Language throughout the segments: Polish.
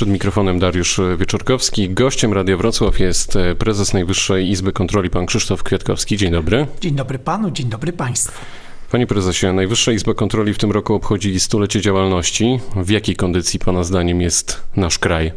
Przed mikrofonem Dariusz Wieczorkowski. Gościem Radia Wrocław jest prezes Najwyższej Izby Kontroli, pan Krzysztof Kwiatkowski. Dzień dobry. Dzień dobry panu, dzień dobry państwu. Panie prezesie, Najwyższa Izba Kontroli w tym roku obchodzi stulecie działalności. W jakiej kondycji pana zdaniem jest nasz kraj?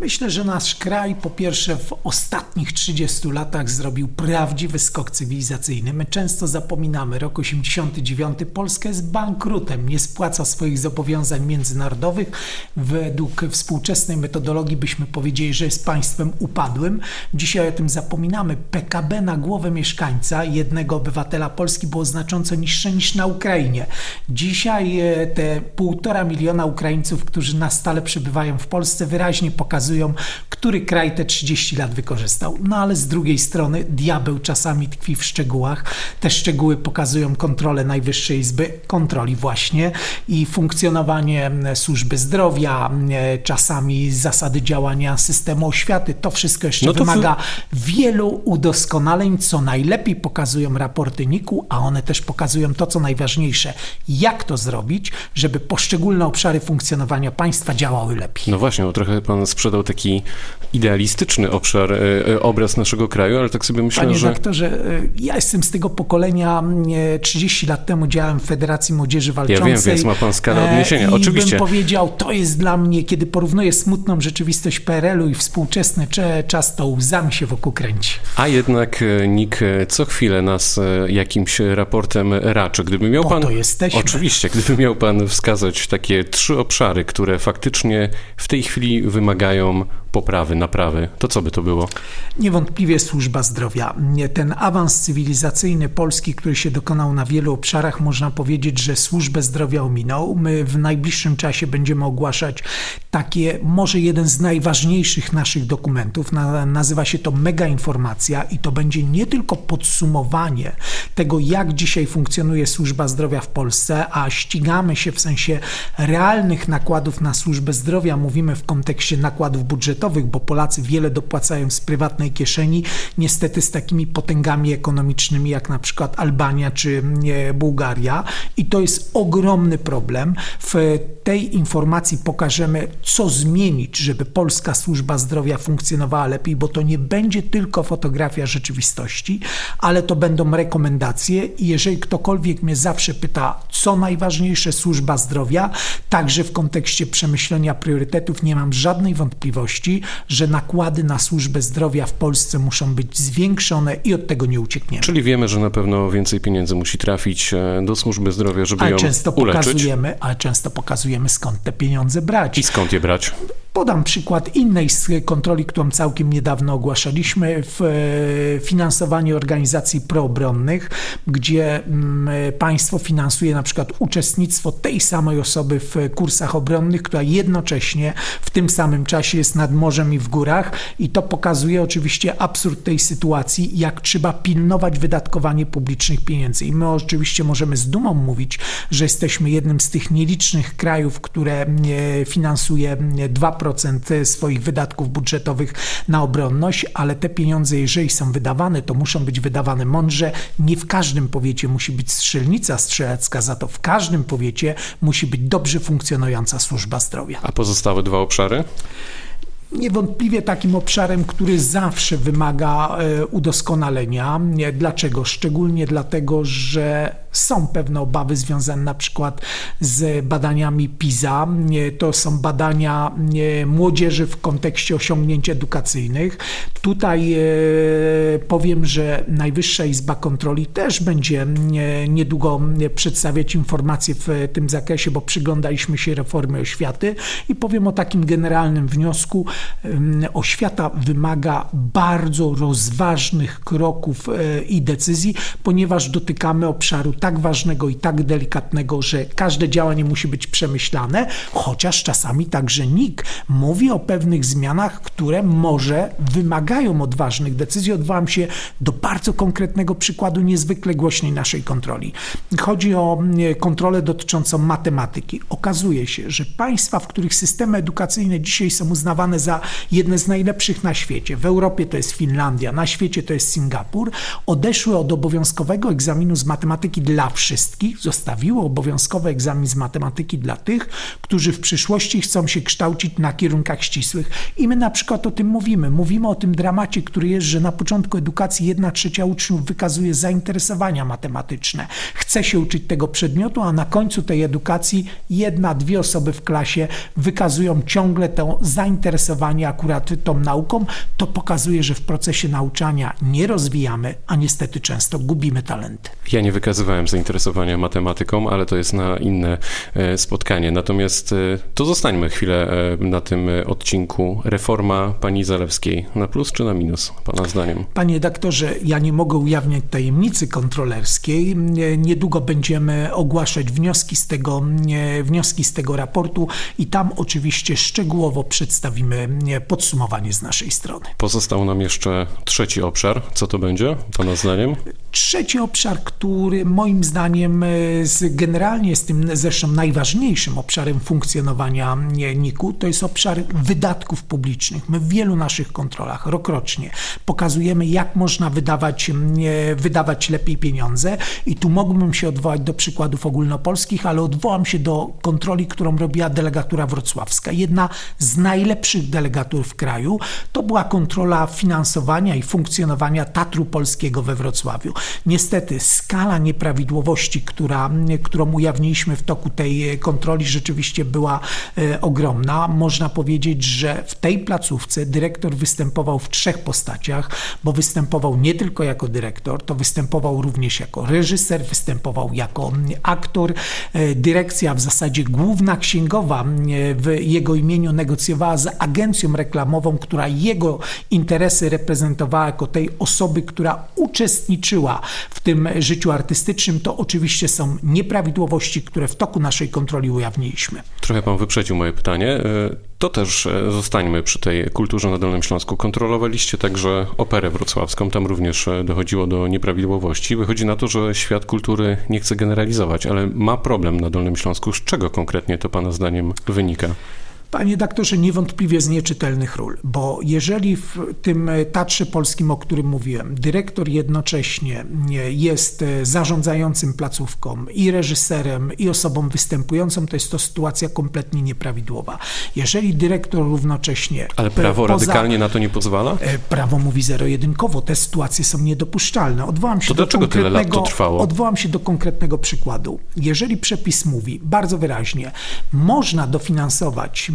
Myślę, że nasz kraj po pierwsze w ostatnich 30 latach zrobił prawdziwy skok cywilizacyjny. My często zapominamy, rok 89 Polska jest bankrutem, nie spłaca swoich zobowiązań międzynarodowych. Według współczesnej metodologii byśmy powiedzieli, że jest państwem upadłym. Dzisiaj o tym zapominamy. PKB na głowę mieszkańca jednego obywatela Polski było znacząco niższe niż na Ukrainie. Dzisiaj e, te półtora miliona Ukraińców, którzy na stale przebywają w Polsce wyraźnie pokazują, pokazują, który kraj te 30 lat wykorzystał. No ale z drugiej strony diabeł czasami tkwi w szczegółach. Te szczegóły pokazują kontrolę Najwyższej Izby Kontroli właśnie i funkcjonowanie służby zdrowia, czasami zasady działania systemu oświaty. To wszystko jeszcze no to wymaga wielu udoskonaleń, co najlepiej pokazują raporty NIK-u, a one też pokazują to, co najważniejsze, jak to zrobić, żeby poszczególne obszary funkcjonowania państwa działały lepiej. No właśnie, bo trochę pan sprzedał taki idealistyczny obszar, e, e, obraz naszego kraju, ale tak sobie myślę, Panie że... Panie doktorze, e, ja jestem z tego pokolenia, 30 lat temu działałem w Federacji Młodzieży Walczącej. Ja wiem, więc ma pan skalę odniesienia, i oczywiście. bym powiedział, to jest dla mnie, kiedy porównuję smutną rzeczywistość PRL-u i współczesny czas, to łzami się wokół kręci. A jednak NIK co chwilę nas jakimś raportem raczy. Gdyby miał po pan... to jesteśmy. Oczywiście, gdyby miał pan wskazać takie trzy obszary, które faktycznie w tej chwili wymagają poprawy, naprawy, to co by to było? Niewątpliwie służba zdrowia. Ten awans cywilizacyjny Polski, który się dokonał na wielu obszarach, można powiedzieć, że służbę zdrowia ominął. My w najbliższym czasie będziemy ogłaszać takie, może jeden z najważniejszych naszych dokumentów. nazywa się to Mega Informacja i to będzie nie tylko podsumowanie tego, jak dzisiaj funkcjonuje służba zdrowia w Polsce, a ścigamy się w sensie realnych nakładów na służbę zdrowia. Mówimy w kontekście nakładów budżetowych, bo Polacy wiele dopłacają z prywatnej kieszeni, niestety z takimi potęgami ekonomicznymi jak na przykład Albania czy Bułgaria i to jest ogromny problem. W tej informacji pokażemy, co zmienić, żeby polska służba zdrowia funkcjonowała lepiej, bo to nie będzie tylko fotografia rzeczywistości, ale to będą rekomendacje i jeżeli ktokolwiek mnie zawsze pyta, co najważniejsze służba zdrowia, także w kontekście przemyślenia priorytetów nie mam żadnej wątpliwości, wątpliwości, że nakłady na służbę zdrowia w Polsce muszą być zwiększone i od tego nie uciekniemy. Czyli wiemy, że na pewno więcej pieniędzy musi trafić e, do służby zdrowia, żeby ale ją często uleczyć. Pokazujemy, ale często pokazujemy, skąd te pieniądze brać. I skąd je brać? Podam przykład innej z kontroli, którą całkiem niedawno ogłaszaliśmy w e, finansowaniu organizacji proobronnych, gdzie mm, państwo finansuje na przykład uczestnictwo tej samej osoby w kursach obronnych, która jednocześnie w tym samym czasie jest nad morzem i w górach i to pokazuje oczywiście absurd tej sytuacji, jak trzeba pilnować wydatkowanie publicznych pieniędzy. I my oczywiście możemy z dumą mówić, że jesteśmy jednym z tych nielicznych krajów, które e, finansuje 2% 2% swoich wydatków budżetowych na obronność, ale te pieniądze, jeżeli są wydawane, to muszą być wydawane mądrze. Nie w każdym powiecie musi być strzelnica strzelecka, za to w każdym powiecie musi być dobrze funkcjonująca służba zdrowia. A pozostałe dwa obszary? Niewątpliwie takim obszarem, który zawsze wymaga e, udoskonalenia. Dlaczego? Szczególnie dlatego, że są pewne obawy związane na przykład z badaniami PISA. To są badania młodzieży w kontekście osiągnięć edukacyjnych. Tutaj e, powiem, że Najwyższa Izba Kontroli też będzie niedługo przedstawiać informacje w tym zakresie, bo przyglądaliśmy się reformie oświaty i powiem o takim generalnym wniosku. Oświata wymaga bardzo rozważnych kroków e, i decyzji, ponieważ dotykamy obszaru tak ważnego i tak delikatnego, że każde działanie musi być przemyślane, chociaż czasami także NIK mówi o pewnych zmianach, które może wymagają odważnych decyzji. Odwołam się do bardzo konkretnego przykładu niezwykle głośnej naszej kontroli. Chodzi o mm, kontrolę dotyczącą matematyki. Okazuje się, że państwa, w których systemy edukacyjne dzisiaj są uznawane za jedne z najlepszych na świecie, w Europie to jest Finlandia, na świecie to jest Singapur, odeszły od obowiązkowego egzaminu z matematyki dla wszystkich, zostawiło obowiązkowy egzamin z matematyki dla tych, którzy w przyszłości chcą się kształcić na kierunkach ścisłych. I my na przykład o tym mówimy. Mówimy o tym dramacie, który jest, że na początku edukacji jedna trzecia uczniów wykazuje zainteresowania matematyczne, chce się uczyć tego przedmiotu, a na końcu tej edukacji jedna, dwie osoby w klasie wykazują ciągle to zainteresowanie akurat tą nauką. To pokazuje, że w procesie nauczania nie rozwijamy, a niestety często gubimy talenty. Ja nie wykazywałem zainteresowania matematyką, ale to jest na inne e, spotkanie. Natomiast e, to zostańmy chwilę e, na tym odcinku. Reforma pani Zalewskiej na plus czy na minus, pana zdaniem? Panie doktorze, ja nie mogę ujawniać tajemnicy kontrolerskiej. Niedługo będziemy ogłaszać wnioski z tego, wnioski z tego raportu i tam oczywiście szczegółowo przedstawimy podsumowanie z naszej strony. Pozostał nam jeszcze trzeci obszar. Co to będzie, pana zdaniem? Trzeci obszar, który moim zdaniem generalnie jest tym zresztą najważniejszym obszarem funkcjonowania NIK-u, to jest obszar wydatków publicznych. My w wielu naszych kontrolach rokrocznie pokazujemy, jak można wydawać, wydawać lepiej pieniądze i tu mógłbym się odwołać do przykładów ogólnopolskich, ale odwołam się do kontroli, którą robiła delegatura wrocławska. Jedna z najlepszych delegatur w kraju to była kontrola finansowania i funkcjonowania Tatru Polskiego we Wrocławiu. Niestety skala nieprawidłowości, która, którą ujawniliśmy w toku tej kontroli rzeczywiście była e, ogromna. Można powiedzieć, że w tej placówce dyrektor występował w trzech postaciach, bo występował nie tylko jako dyrektor, to występował również jako reżyser, występował jako aktor. E, dyrekcja, w zasadzie główna księgowa w jego imieniu negocjowała z agencją reklamową, która jego interesy reprezentowała jako tej osoby, która uczestniczyła w tym życiu artystycznym. To oczywiście są nieprawidłowości, które w toku naszej kontroli ujawniliśmy. Trochę pan wyprzedził moje pytanie. E, to też e, zostańmy przy tej kulturze na Dolnym Śląsku. Kontrolowaliście także operę wrocławską, tam również e, dochodziło do nieprawidłowości. Wychodzi na to, że świat kultury nie chce generalizować, ale ma problem na Dolnym Śląsku. Z czego konkretnie to Pana zdaniem wynika? Panie doktorze, niewątpliwie z nieczytelnych ról, bo jeżeli w tym Tatrze Polskim, o którym mówiłem, dyrektor jednocześnie jest zarządzającym placówką i reżyserem i osobą występującą, to jest to sytuacja kompletnie nieprawidłowa. Jeżeli dyrektor równocześnie... Ale prawo poza, radykalnie na to nie pozwala? E, prawo mówi zero-jedynkowo, te sytuacje są niedopuszczalne. Odwołam się to do dlaczego tyle lat to trwało? Odwołam się do konkretnego przykładu. Jeżeli przepis mówi bardzo wyraźnie, można dofinansować E,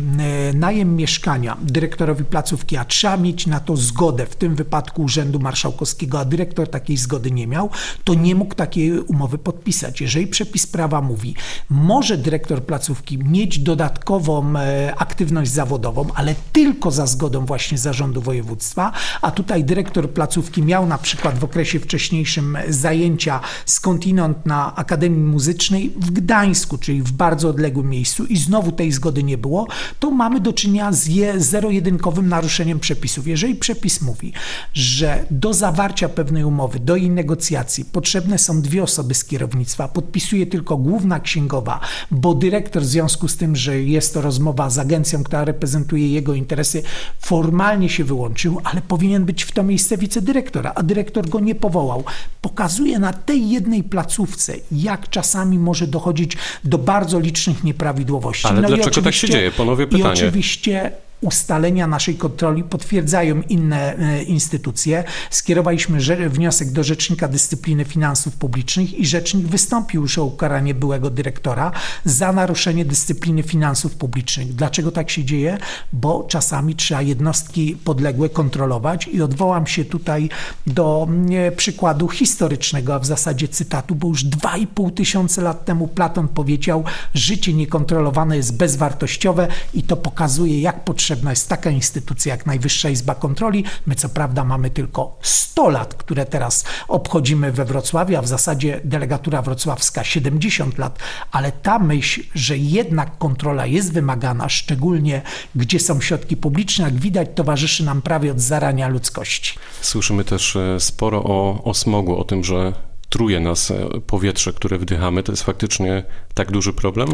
najem mieszkania dyrektorowi placówki, a trzeba mieć na to zgodę, w tym wypadku Urzędu Marszałkowskiego, a dyrektor takiej zgody nie miał, to nie mógł takiej umowy podpisać. Jeżeli przepis prawa mówi, może dyrektor placówki mieć dodatkową e, aktywność zawodową, ale tylko za zgodą właśnie zarządu województwa, a tutaj dyrektor placówki miał na przykład w okresie wcześniejszym zajęcia skądinąd na Akademii Muzycznej w Gdańsku, czyli w bardzo odległym miejscu i znowu tej zgody nie było, to mamy do czynienia z zero-jedynkowym naruszeniem przepisów. Jeżeli przepis mówi, że do zawarcia pewnej umowy, do jej negocjacji potrzebne są dwie osoby z kierownictwa, podpisuje tylko główna księgowa, bo dyrektor w związku z tym, że jest to rozmowa z agencją, która reprezentuje jego interesy, formalnie się wyłączył, ale powinien być w to miejsce wicedyrektora, a dyrektor go nie powołał. Pokazuje na tej jednej placówce, jak czasami może dochodzić do bardzo licznych nieprawidłowości. Ale no dlaczego tak się dzieje? Panowie pytanie. I oczywiście ustalenia naszej kontroli potwierdzają inne e, instytucje. Skierowaliśmy wniosek do Rzecznika Dyscypliny Finansów Publicznych i Rzecznik wystąpił już o ukaranie byłego dyrektora za naruszenie dyscypliny finansów publicznych. Dlaczego tak się dzieje? Bo czasami trzeba jednostki podległe kontrolować i odwołam się tutaj do mm, przykładu historycznego, a w zasadzie cytatu, bo już 2,5 tysiące lat temu Platon powiedział, życie niekontrolowane jest bezwartościowe i to pokazuje, jak potrzebne potrzebna jest taka instytucja jak Najwyższa Izba Kontroli. My co prawda mamy tylko 100 lat, które teraz obchodzimy we Wrocławiu, a w zasadzie delegatura wrocławska 70 lat, ale ta myśl, że jednak kontrola jest wymagana, szczególnie gdzie są środki publiczne, jak widać, towarzyszy nam prawie od zarania ludzkości. Słyszymy też e, sporo o, o smogu, o tym, że truje nas e, powietrze, które wdychamy. To jest faktycznie tak duży problem?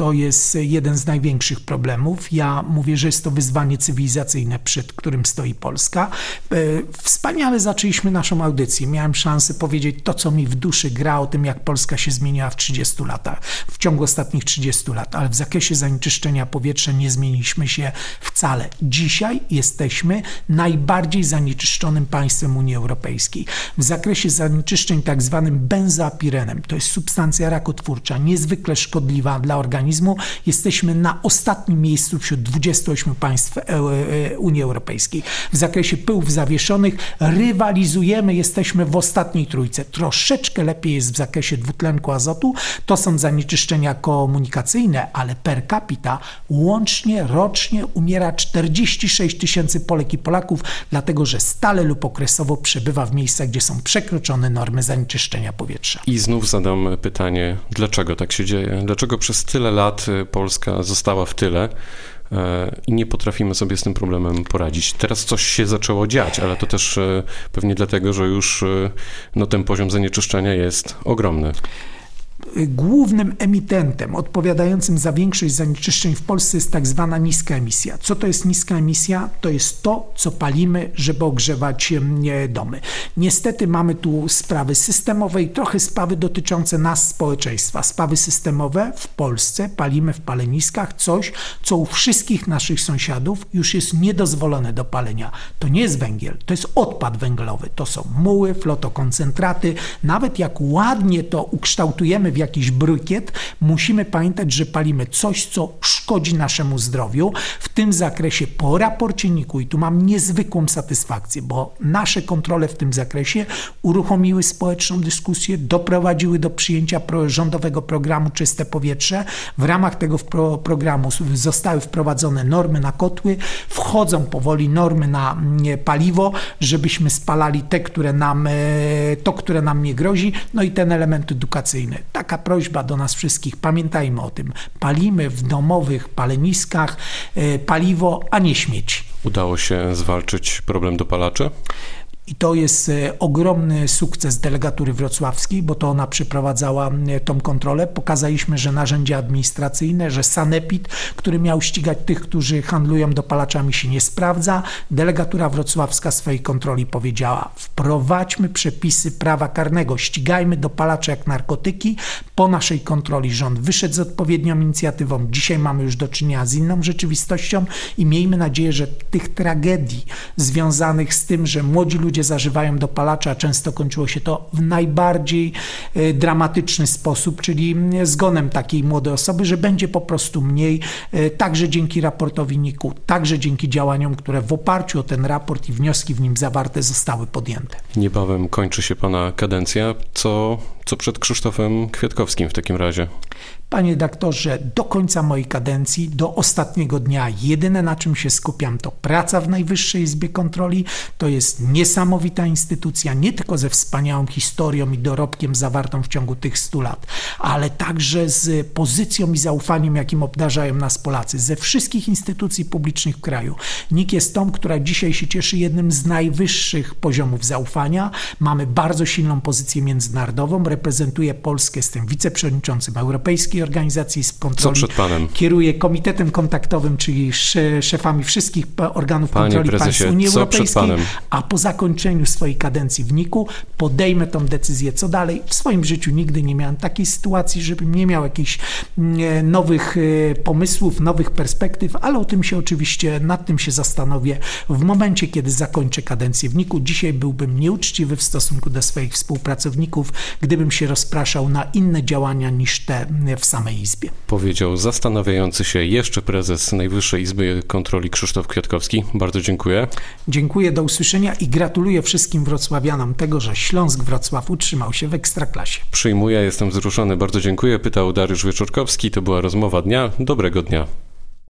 To jest jeden z największych problemów. Ja mówię, że jest to wyzwanie cywilizacyjne, przed którym stoi Polska. E, wspaniale zaczęliśmy naszą audycję. Miałem szansę powiedzieć to, co mi w duszy gra o tym, jak Polska się zmieniła w 30 latach, w ciągu ostatnich 30 lat, ale w zakresie zanieczyszczenia powietrza nie zmieniliśmy się wcale. Dzisiaj jesteśmy najbardziej zanieczyszczonym państwem Unii Europejskiej. W zakresie zanieczyszczeń tak zwanym benzoapirenem, to jest substancja rakotwórcza, niezwykle szkodliwa dla organizmu, jesteśmy na ostatnim miejscu wśród 28 państw e, e, Unii Europejskiej. W zakresie pyłów zawieszonych rywalizujemy, jesteśmy w ostatniej trójce. Troszeczkę lepiej jest w zakresie dwutlenku azotu. To są zanieczyszczenia komunikacyjne, ale per capita łącznie rocznie umiera 46 tysięcy Polek i Polaków, dlatego że stale lub okresowo przebywa w miejscach, gdzie są przekroczone normy zanieczyszczenia powietrza. I znów zadam pytanie, dlaczego tak się dzieje? Dlaczego przez tyle lat Polska została w tyle? E, i nie potrafimy sobie z tym problemem poradzić. Teraz coś się zaczęło dziać, ale to też e, pewnie dlatego, że już no, ten poziom zanieczyszczenia jest ogromny głównym emitentem odpowiadającym za większość zanieczyszczeń w Polsce jest tak zwana niska emisja. Co to jest niska emisja? To jest to, co palimy, żeby ogrzewać domy. Niestety mamy tu sprawy systemowe i trochę sprawy dotyczące nas, społeczeństwa. Sprawy systemowe w Polsce palimy w paleniskach coś, co u wszystkich naszych sąsiadów już jest niedozwolone do palenia. To nie jest węgiel, to jest odpad węglowy. To są muły, flotokoncentraty. Nawet jak ładnie to ukształtujemy w jakiś brykiet, musimy pamiętać, że palimy coś, co szkodzi naszemu zdrowiu. W tym zakresie po raporcie NIK-u, i tu mam niezwykłą satysfakcję, bo nasze kontrole w tym zakresie uruchomiły społeczną dyskusję, doprowadziły do przyjęcia rządowego programu Czyste Powietrze. W ramach tego programu zostały wprowadzone normy na kotły, wchodzą powoli normy na mm, paliwo, żebyśmy spalali te, które nam, e, to, które nam nie grozi, no i ten element edukacyjny taka prośba do nas wszystkich, pamiętajmy o tym. Palimy w domowych paleniskach e, paliwo, a nie śmieci. Udało się zwalczyć problem dopalaczy? I to jest e, ogromny sukces delegatury wrocławskiej, bo to ona przeprowadzała e, tą kontrolę. Pokazaliśmy, że narzędzia administracyjne, że sanepid, który miał ścigać tych, którzy handlują dopalaczami, się nie sprawdza. Delegatura wrocławska swojej kontroli powiedziała: wprowadźmy przepisy prawa karnego, ścigajmy dopalacze jak narkotyki. Po naszej kontroli rząd wyszedł z odpowiednią inicjatywą. Dzisiaj mamy już do czynienia z inną rzeczywistością i miejmy nadzieję, że tych tragedii związanych z tym, że młodzi ludzie ludzie zażywają dopalacza, często kończyło się to w najbardziej e, dramatyczny sposób, czyli zgonem takiej młodej osoby, że będzie po prostu mniej, e, także dzięki raportowi NIK-u, także dzięki działaniom, które w oparciu o ten raport i wnioski w nim zawarte zostały podjęte. Niebawem kończy się Pana kadencja. Co, co przed Krzysztofem Kwiatkowskim w takim razie? Panie doktorze, do końca mojej kadencji, do ostatniego dnia, jedyne na czym się skupiam, to praca w Najwyższej Izbie Kontroli. To jest niesamowita instytucja, nie tylko ze wspaniałą historią i dorobkiem zawartą w ciągu tych stu lat, ale także z pozycją i zaufaniem, jakim obdarzają nas Polacy, ze wszystkich instytucji publicznych w kraju. NIK jest tą, która dzisiaj się cieszy jednym z najwyższych poziomów zaufania. Mamy bardzo silną pozycję międzynarodową, reprezentuję Polskę, jestem wiceprzewodniczącym Europejskiej Organizacji Kontroli. Co przed panem? Kieruje Komitetem Kontaktowym, czyli szefami wszystkich organów Panie kontroli prezesie, państw Unii co Europejskiej, a po zakończeniu swojej kadencji w NIK-u podejmę tą decyzję, co dalej. W swoim życiu nigdy nie miałem takiej sytuacji, żebym nie miał jakichś mm, nowych e, pomysłów, nowych perspektyw, ale o tym się oczywiście, nad tym się zastanowię w momencie, kiedy zakończę kadencję w NIK-u. Dzisiaj byłbym nieuczciwy w stosunku do swoich współpracowników, gdybym się rozpraszał na inne działania niż te w samej Izbie. Powiedział zastanawiający się jeszcze prezes Najwyższej Izby Kontroli Krzysztof Kwiatkowski. Bardzo dziękuję. Dziękuję, do usłyszenia i gratuluję wszystkim wrocławianom tego, że Śląsk Wrocław utrzymał się w Ekstraklasie. Przyjmuję, jestem wzruszony. Bardzo dziękuję. Pytał Dariusz Wieczorkowski. To była rozmowa dnia. Dobrego dnia.